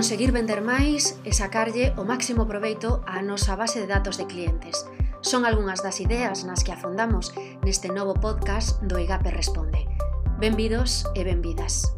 conseguir vender máis e sacarlle o máximo proveito á nosa base de datos de clientes. Son algunhas das ideas nas que afondamos neste novo podcast do IGAPE Responde. Benvidos e benvidas.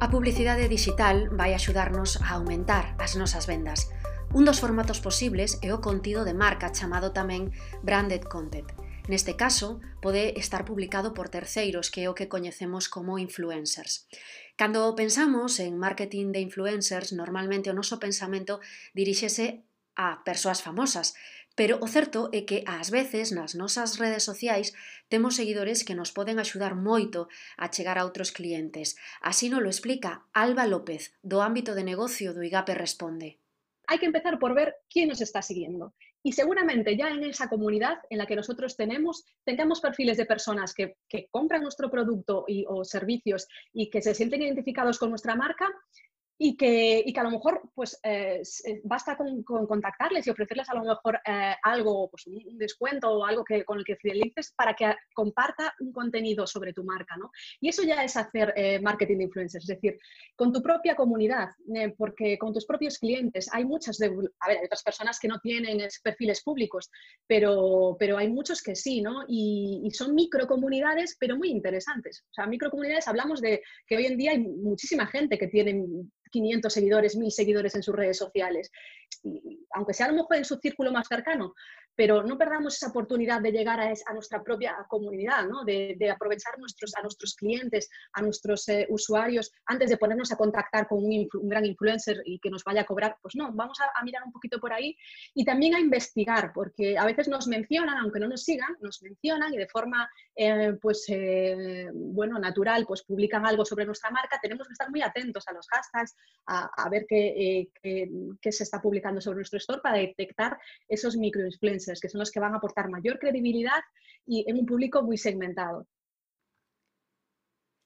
A publicidade digital vai axudarnos a aumentar as nosas vendas. Un dos formatos posibles é o contido de marca chamado tamén branded content. Neste caso, pode estar publicado por terceiros, que é o que coñecemos como influencers. Cando pensamos en marketing de influencers, normalmente o noso pensamento diríxese a persoas famosas, Pero o certo é que ás veces nas nosas redes sociais temos seguidores que nos poden axudar moito a chegar a outros clientes. Así non lo explica Alba López, do ámbito de negocio do IGAPE Responde. Hai que empezar por ver quién nos está siguiendo Y seguramente ya en esa comunidad en la que nosotros tenemos, tengamos perfiles de personas que, compran nuestro producto y, o servicios y que se sienten identificados con nuestra marca y que, y que a lo mejor pues, eh, eh, basta con, contactarles y ofrecerles a lo mejor eh, algo, pues un descuento o algo que, con el que fidelices para que comparta un contenido sobre tu marca. ¿no? Y eso ya es hacer marketing de influencers, es decir, con tu propia comunidad, porque con tus propios clientes hay muchas, de, a ver, hay otras personas que no tienen perfiles públicos, pero, pero hay muchos que sí, ¿no? Y, y son microcomunidades, pero muy interesantes. O sea, microcomunidades hablamos de que hoy en día hay muchísima gente que tiene 500 seguidores, 1000 seguidores en sus redes sociales. Y, aunque sea a lo mejor en su círculo más cercano, pero no perdamos esa oportunidad de llegar a, nuestra propia comunidad, ¿no? de, aprovechar nuestros, a nuestros clientes, a nuestros eh, usuarios, antes de ponernos a contactar con un, gran influencer y que nos vaya a cobrar. Pues no, vamos a, mirar un poquito por ahí y también a investigar, porque a veces nos mencionan, aunque no nos sigan, nos mencionan y de forma eh, pues, eh, bueno, natural pues publican algo sobre nuestra marca. Tenemos que estar muy atentos a los hashtags, a, ver qué, qué se está publicando sobre nuestro store para detectar esos microinfluencers influencers, que son los que van a aportar mayor credibilidad e en un público moi segmentado.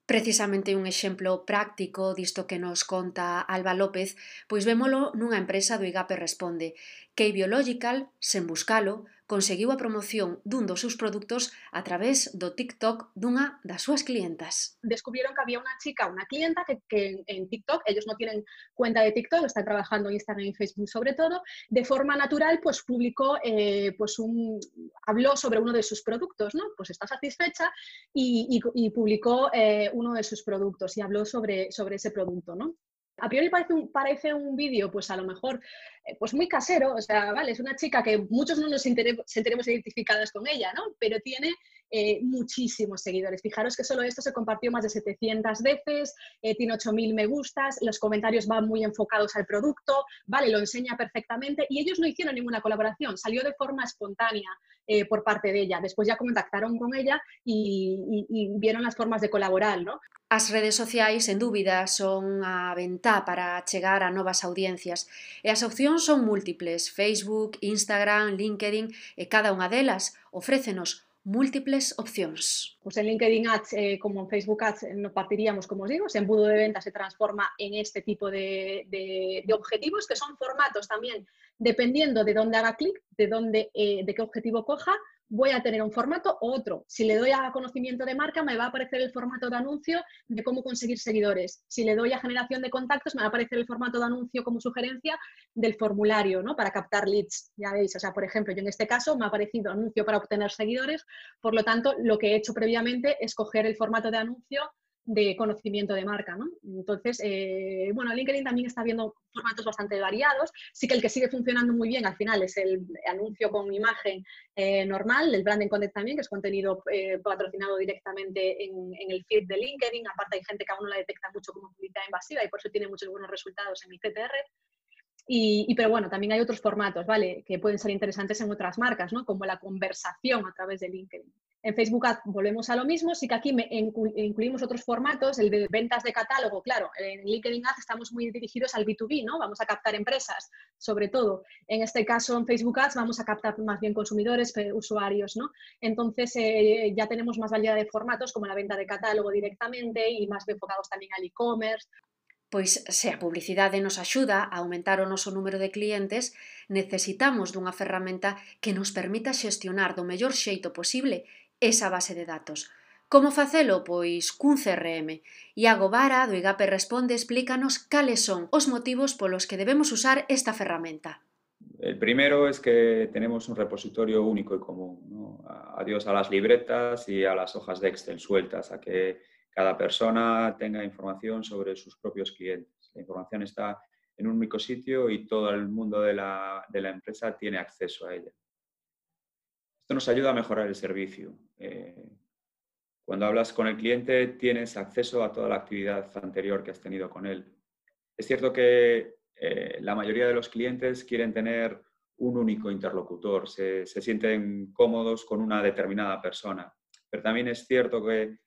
Precisamente un exemplo práctico disto que nos conta Alba López, pois vémolo nunha empresa do IGAPE Responde, que biological, sen buscalo, conseguiu a promoción dun dos seus produtos a través do TikTok dunha das súas clientas. Descubrieron que había unha chica, unha clienta que, en TikTok, ellos no tienen cuenta de TikTok, están trabajando en Instagram y Facebook sobre todo, de forma natural pues publicó, eh, pues un, habló sobre uno de sus productos, ¿no? Pues está satisfecha y publicó eh, uno de sus productos y habló sobre, sobre ese producto, ¿no? A priori parece un, parece un vídeo, pues a lo mejor, eh, pues muy casero, o sea, vale, es una chica que muchos no nos sentiremos identificadas con ella, ¿no? Pero tiene eh, muchísimos seguidores. Fijaros que solo esto se compartió más de 700 veces, eh, tiene 8.000 me gustas, los comentarios van muy enfocados al producto, vale, lo enseña perfectamente y ellos no hicieron ninguna colaboración, salió de forma espontánea por parte de ella. Después ya contactaron con ella y, y vieron las formas de colaborar, ¿no? As redes sociais, en dúbida, son a ventá para chegar a novas audiencias e as opcións son múltiples. Facebook, Instagram, LinkedIn e cada unha delas ofrécenos múltiples opcións. Pois en LinkedIn Ads, eh, como en Facebook Ads, eh, no partiríamos, como os digo, se embudo de venta se transforma en este tipo de, de, de objetivos, que son formatos tamén dependiendo de dónde haga clic, de, dónde, eh, de qué objetivo coja, voy a tener un formato u otro. Si le doy a conocimiento de marca, me va a aparecer el formato de anuncio de cómo conseguir seguidores. Si le doy a generación de contactos, me va a aparecer el formato de anuncio como sugerencia del formulario, ¿no? Para captar leads. Ya veis, o sea, por ejemplo, yo en este caso me ha aparecido anuncio para obtener seguidores, por lo tanto, lo que he hecho previamente es coger el formato de anuncio de conocimiento de marca, ¿no? Entonces, eh, bueno, LinkedIn también está viendo formatos bastante variados. Sí que el que sigue funcionando muy bien al final es el anuncio con imagen eh, normal, el branding content también, que es contenido eh, patrocinado directamente en, el feed de LinkedIn. Aparte hay gente que aún no la detecta mucho como publicidad invasiva y por eso tiene muchos buenos resultados en el CTR. Y, pero bueno, también hay otros formatos, ¿vale? Que pueden ser interesantes en otras marcas, ¿no? Como la conversación a través de LinkedIn. En Facebook Ads volvemos a lo mismo, sí que aquí incluimos otros formatos, el de ventas de catálogo, claro, en LinkedIn Ads estamos muy dirigidos al B2B, ¿no? Vamos a captar empresas, sobre todo. En este caso, en Facebook Ads vamos a captar más bien consumidores, usuarios, ¿no? Entonces, eh, ya tenemos más variedad de formatos como la venta de catálogo directamente y más enfocados también al e-commerce. Pois se a publicidade nos axuda a aumentar o noso número de clientes, necesitamos dunha ferramenta que nos permita xestionar do mellor xeito posible esa base de datos. Como facelo? Pois cun CRM. Iago Vara, do IGAPE Responde, explícanos cales son os motivos polos que debemos usar esta ferramenta. El primero es que tenemos un repositorio único y común. Adiós a las libretas y a las hojas de Excel sueltas, a que cada persona tenga información sobre sus propios clientes. La información está en un único sitio y todo el mundo de la, de la empresa tiene acceso a ella. Esto nos ayuda a mejorar el servicio. Eh, cuando hablas con el cliente tienes acceso a toda la actividad anterior que has tenido con él. Es cierto que eh, la mayoría de los clientes quieren tener un único interlocutor, se, sienten cómodos con una determinada persona, pero también es cierto que,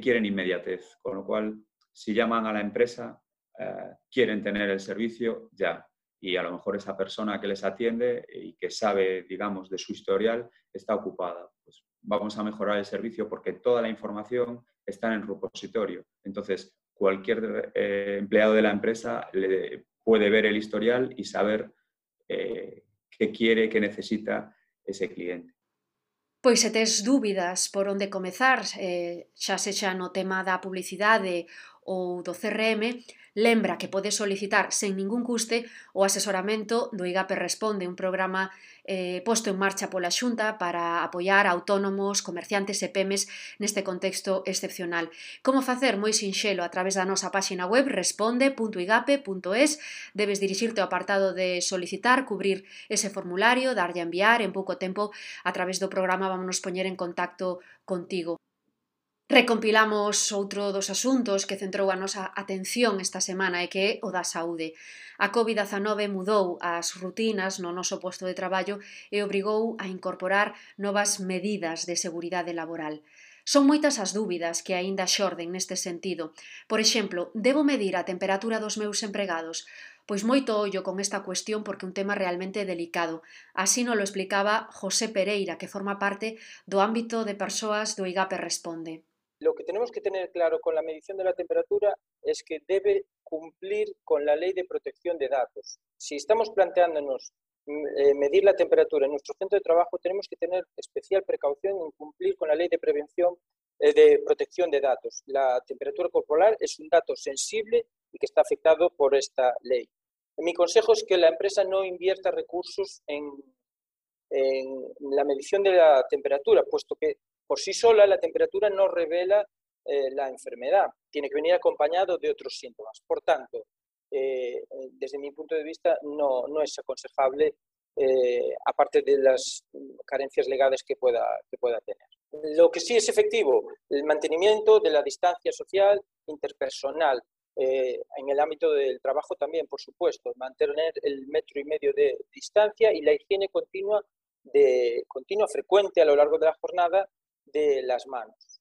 quieren inmediatez, con lo cual si llaman a la empresa eh, quieren tener el servicio ya y a lo mejor esa persona que les atiende y que sabe, digamos, de su historial está ocupada. Pues vamos a mejorar el servicio porque toda la información está en el repositorio. Entonces, cualquier eh, empleado de la empresa puede ver el historial y saber eh, qué quiere, qué necesita ese cliente. Pois se tes dúbidas por onde comezar, eh, xa sexa no tema da publicidade ou do CRM, lembra que podes solicitar sen ningún custe o asesoramento do IGAPE Responde, un programa eh, posto en marcha pola Xunta para apoiar autónomos, comerciantes e pemes neste contexto excepcional. Como facer? Moi sinxelo, a través da nosa páxina web responde.igape.es debes dirixirte ao apartado de solicitar, cubrir ese formulario, darlle a enviar, en pouco tempo a través do programa vámonos poñer en contacto contigo. Recompilamos outro dos asuntos que centrou a nosa atención esta semana e que é o da saúde. A COVID-19 mudou as rutinas no noso posto de traballo e obrigou a incorporar novas medidas de seguridade laboral. Son moitas as dúbidas que aínda xorden neste sentido. Por exemplo, debo medir a temperatura dos meus empregados? Pois moito ollo con esta cuestión porque é un tema realmente delicado. Así non lo explicaba José Pereira, que forma parte do ámbito de persoas do IGAPE Responde. Que tenemos que tener claro con la medición de la temperatura es que debe cumplir con la ley de protección de datos. Si estamos planteándonos mm, eh, medir la temperatura en nuestro centro de trabajo, tenemos que tener especial precaución en cumplir con la ley de prevención eh, de protección de datos. La temperatura corporal es un dato sensible y que está afectado por esta ley. Mi consejo es que la empresa no invierta recursos en, en la medición de la temperatura, puesto que por sí sola la temperatura no revela eh, la enfermedad, tiene que venir acompañado de otros síntomas. Por tanto, eh, eh, desde mi punto de vista, no, no es aconsejable, aparte de las carencias legales que pueda, que pueda tener. Lo que sí es efectivo, el mantenimiento de la distancia social interpersonal. en el ámbito del trabajo también, por supuesto, mantener el metro y medio de distancia y la higiene continua, de, continua frecuente a lo largo de la jornada de las manos.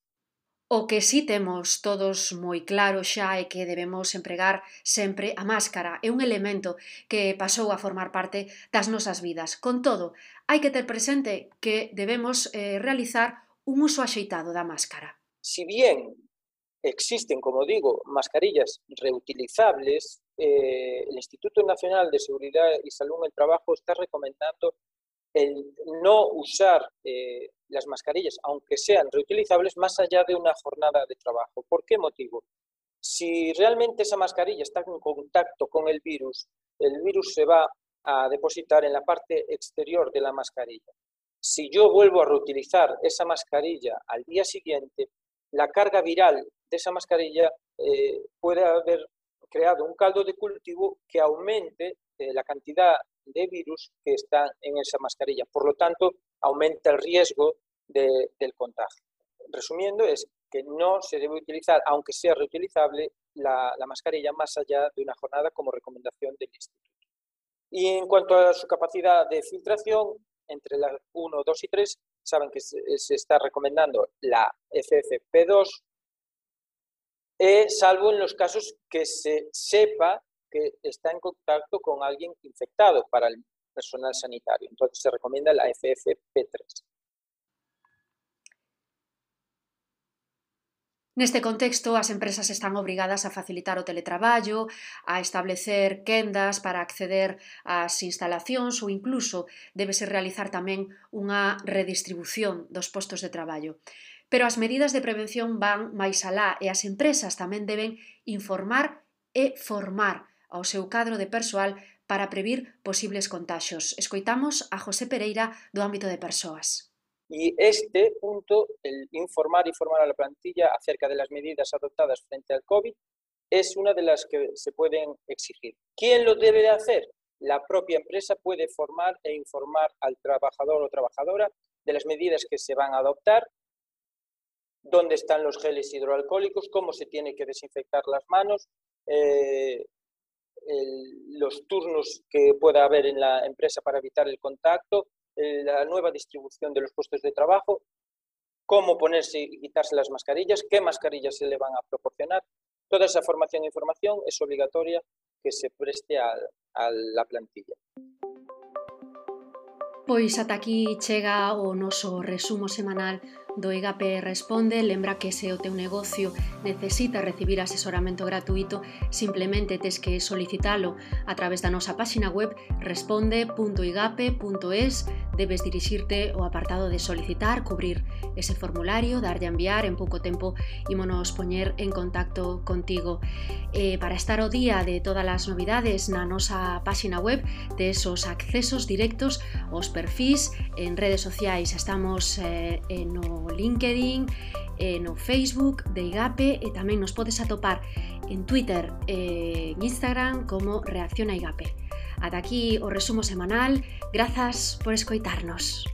O que sí temos todos moi claro xa é que debemos empregar sempre a máscara. É un elemento que pasou a formar parte das nosas vidas. Con todo, hai que ter presente que debemos eh, realizar un uso axeitado da máscara. Si bien existen, como digo, mascarillas reutilizables, eh, el Instituto Nacional de Seguridad y Salud en el Trabajo está recomendando el no usar eh, las mascarillas, aunque sean reutilizables, más allá de una jornada de trabajo. ¿Por qué motivo? Si realmente esa mascarilla está en contacto con el virus, el virus se va a depositar en la parte exterior de la mascarilla. Si yo vuelvo a reutilizar esa mascarilla al día siguiente, la carga viral de esa mascarilla eh, puede haber creado un caldo de cultivo que aumente eh, la cantidad de virus que están en esa mascarilla. Por lo tanto, aumenta el riesgo del contagio. Resumiendo, es que no se debe utilizar, aunque sea reutilizable, la, mascarilla más allá de una jornada como recomendación del instituto. Y en cuanto a su capacidad de filtración, entre las 1, 2 y 3, saben que se, está recomendando la FFP2, eh, salvo en los casos que se sepa que está en contacto con alguien infectado para el personal sanitario. Entonces se recomienda la FFP3. Neste contexto, as empresas están obrigadas a facilitar o teletraballo, a establecer quendas para acceder ás instalacións ou incluso débese realizar tamén unha redistribución dos postos de traballo. Pero as medidas de prevención van máis alá e as empresas tamén deben informar e formar ao seu cadro de persoal para previr posibles contagios. Escoitamos a José Pereira do ámbito de persoas. Y este punto, el informar y formar a la plantilla acerca de las medidas adoptadas frente al COVID, es una de las que se pueden exigir. ¿Quién lo debe de hacer? La propia empresa puede formar e informar al trabajador o trabajadora de las medidas que se van a adoptar, dónde están los geles hidroalcohólicos, cómo se tiene que desinfectar las manos, eh, los turnos que pueda haber en la empresa para evitar el contacto, eh, la nueva distribución de los puestos de trabajo, cómo ponerse y quitarse las mascarillas, qué mascarillas se le van a proporcionar. Toda esa formación e información es obligatoria que se preste a, a la plantilla. Pois ata aquí chega o noso resumo semanal do IGAP Responde. Lembra que se o teu negocio necesita recibir asesoramento gratuito, simplemente tes que solicitalo a través da nosa páxina web responde.igape.es debes dirixirte ao apartado de solicitar, cubrir ese formulario, darlle a enviar en pouco tempo e monos poñer en contacto contigo. Eh, para estar o día de todas as novidades na nosa páxina web tes os accesos directos aos perfis en redes sociais. Estamos eh, no LinkedIn, eh, no Facebook de IGAPE e tamén nos podes atopar en Twitter e eh, en Instagram como Reacción a IGAPE. Ata aquí o resumo semanal. Grazas por escoitarnos.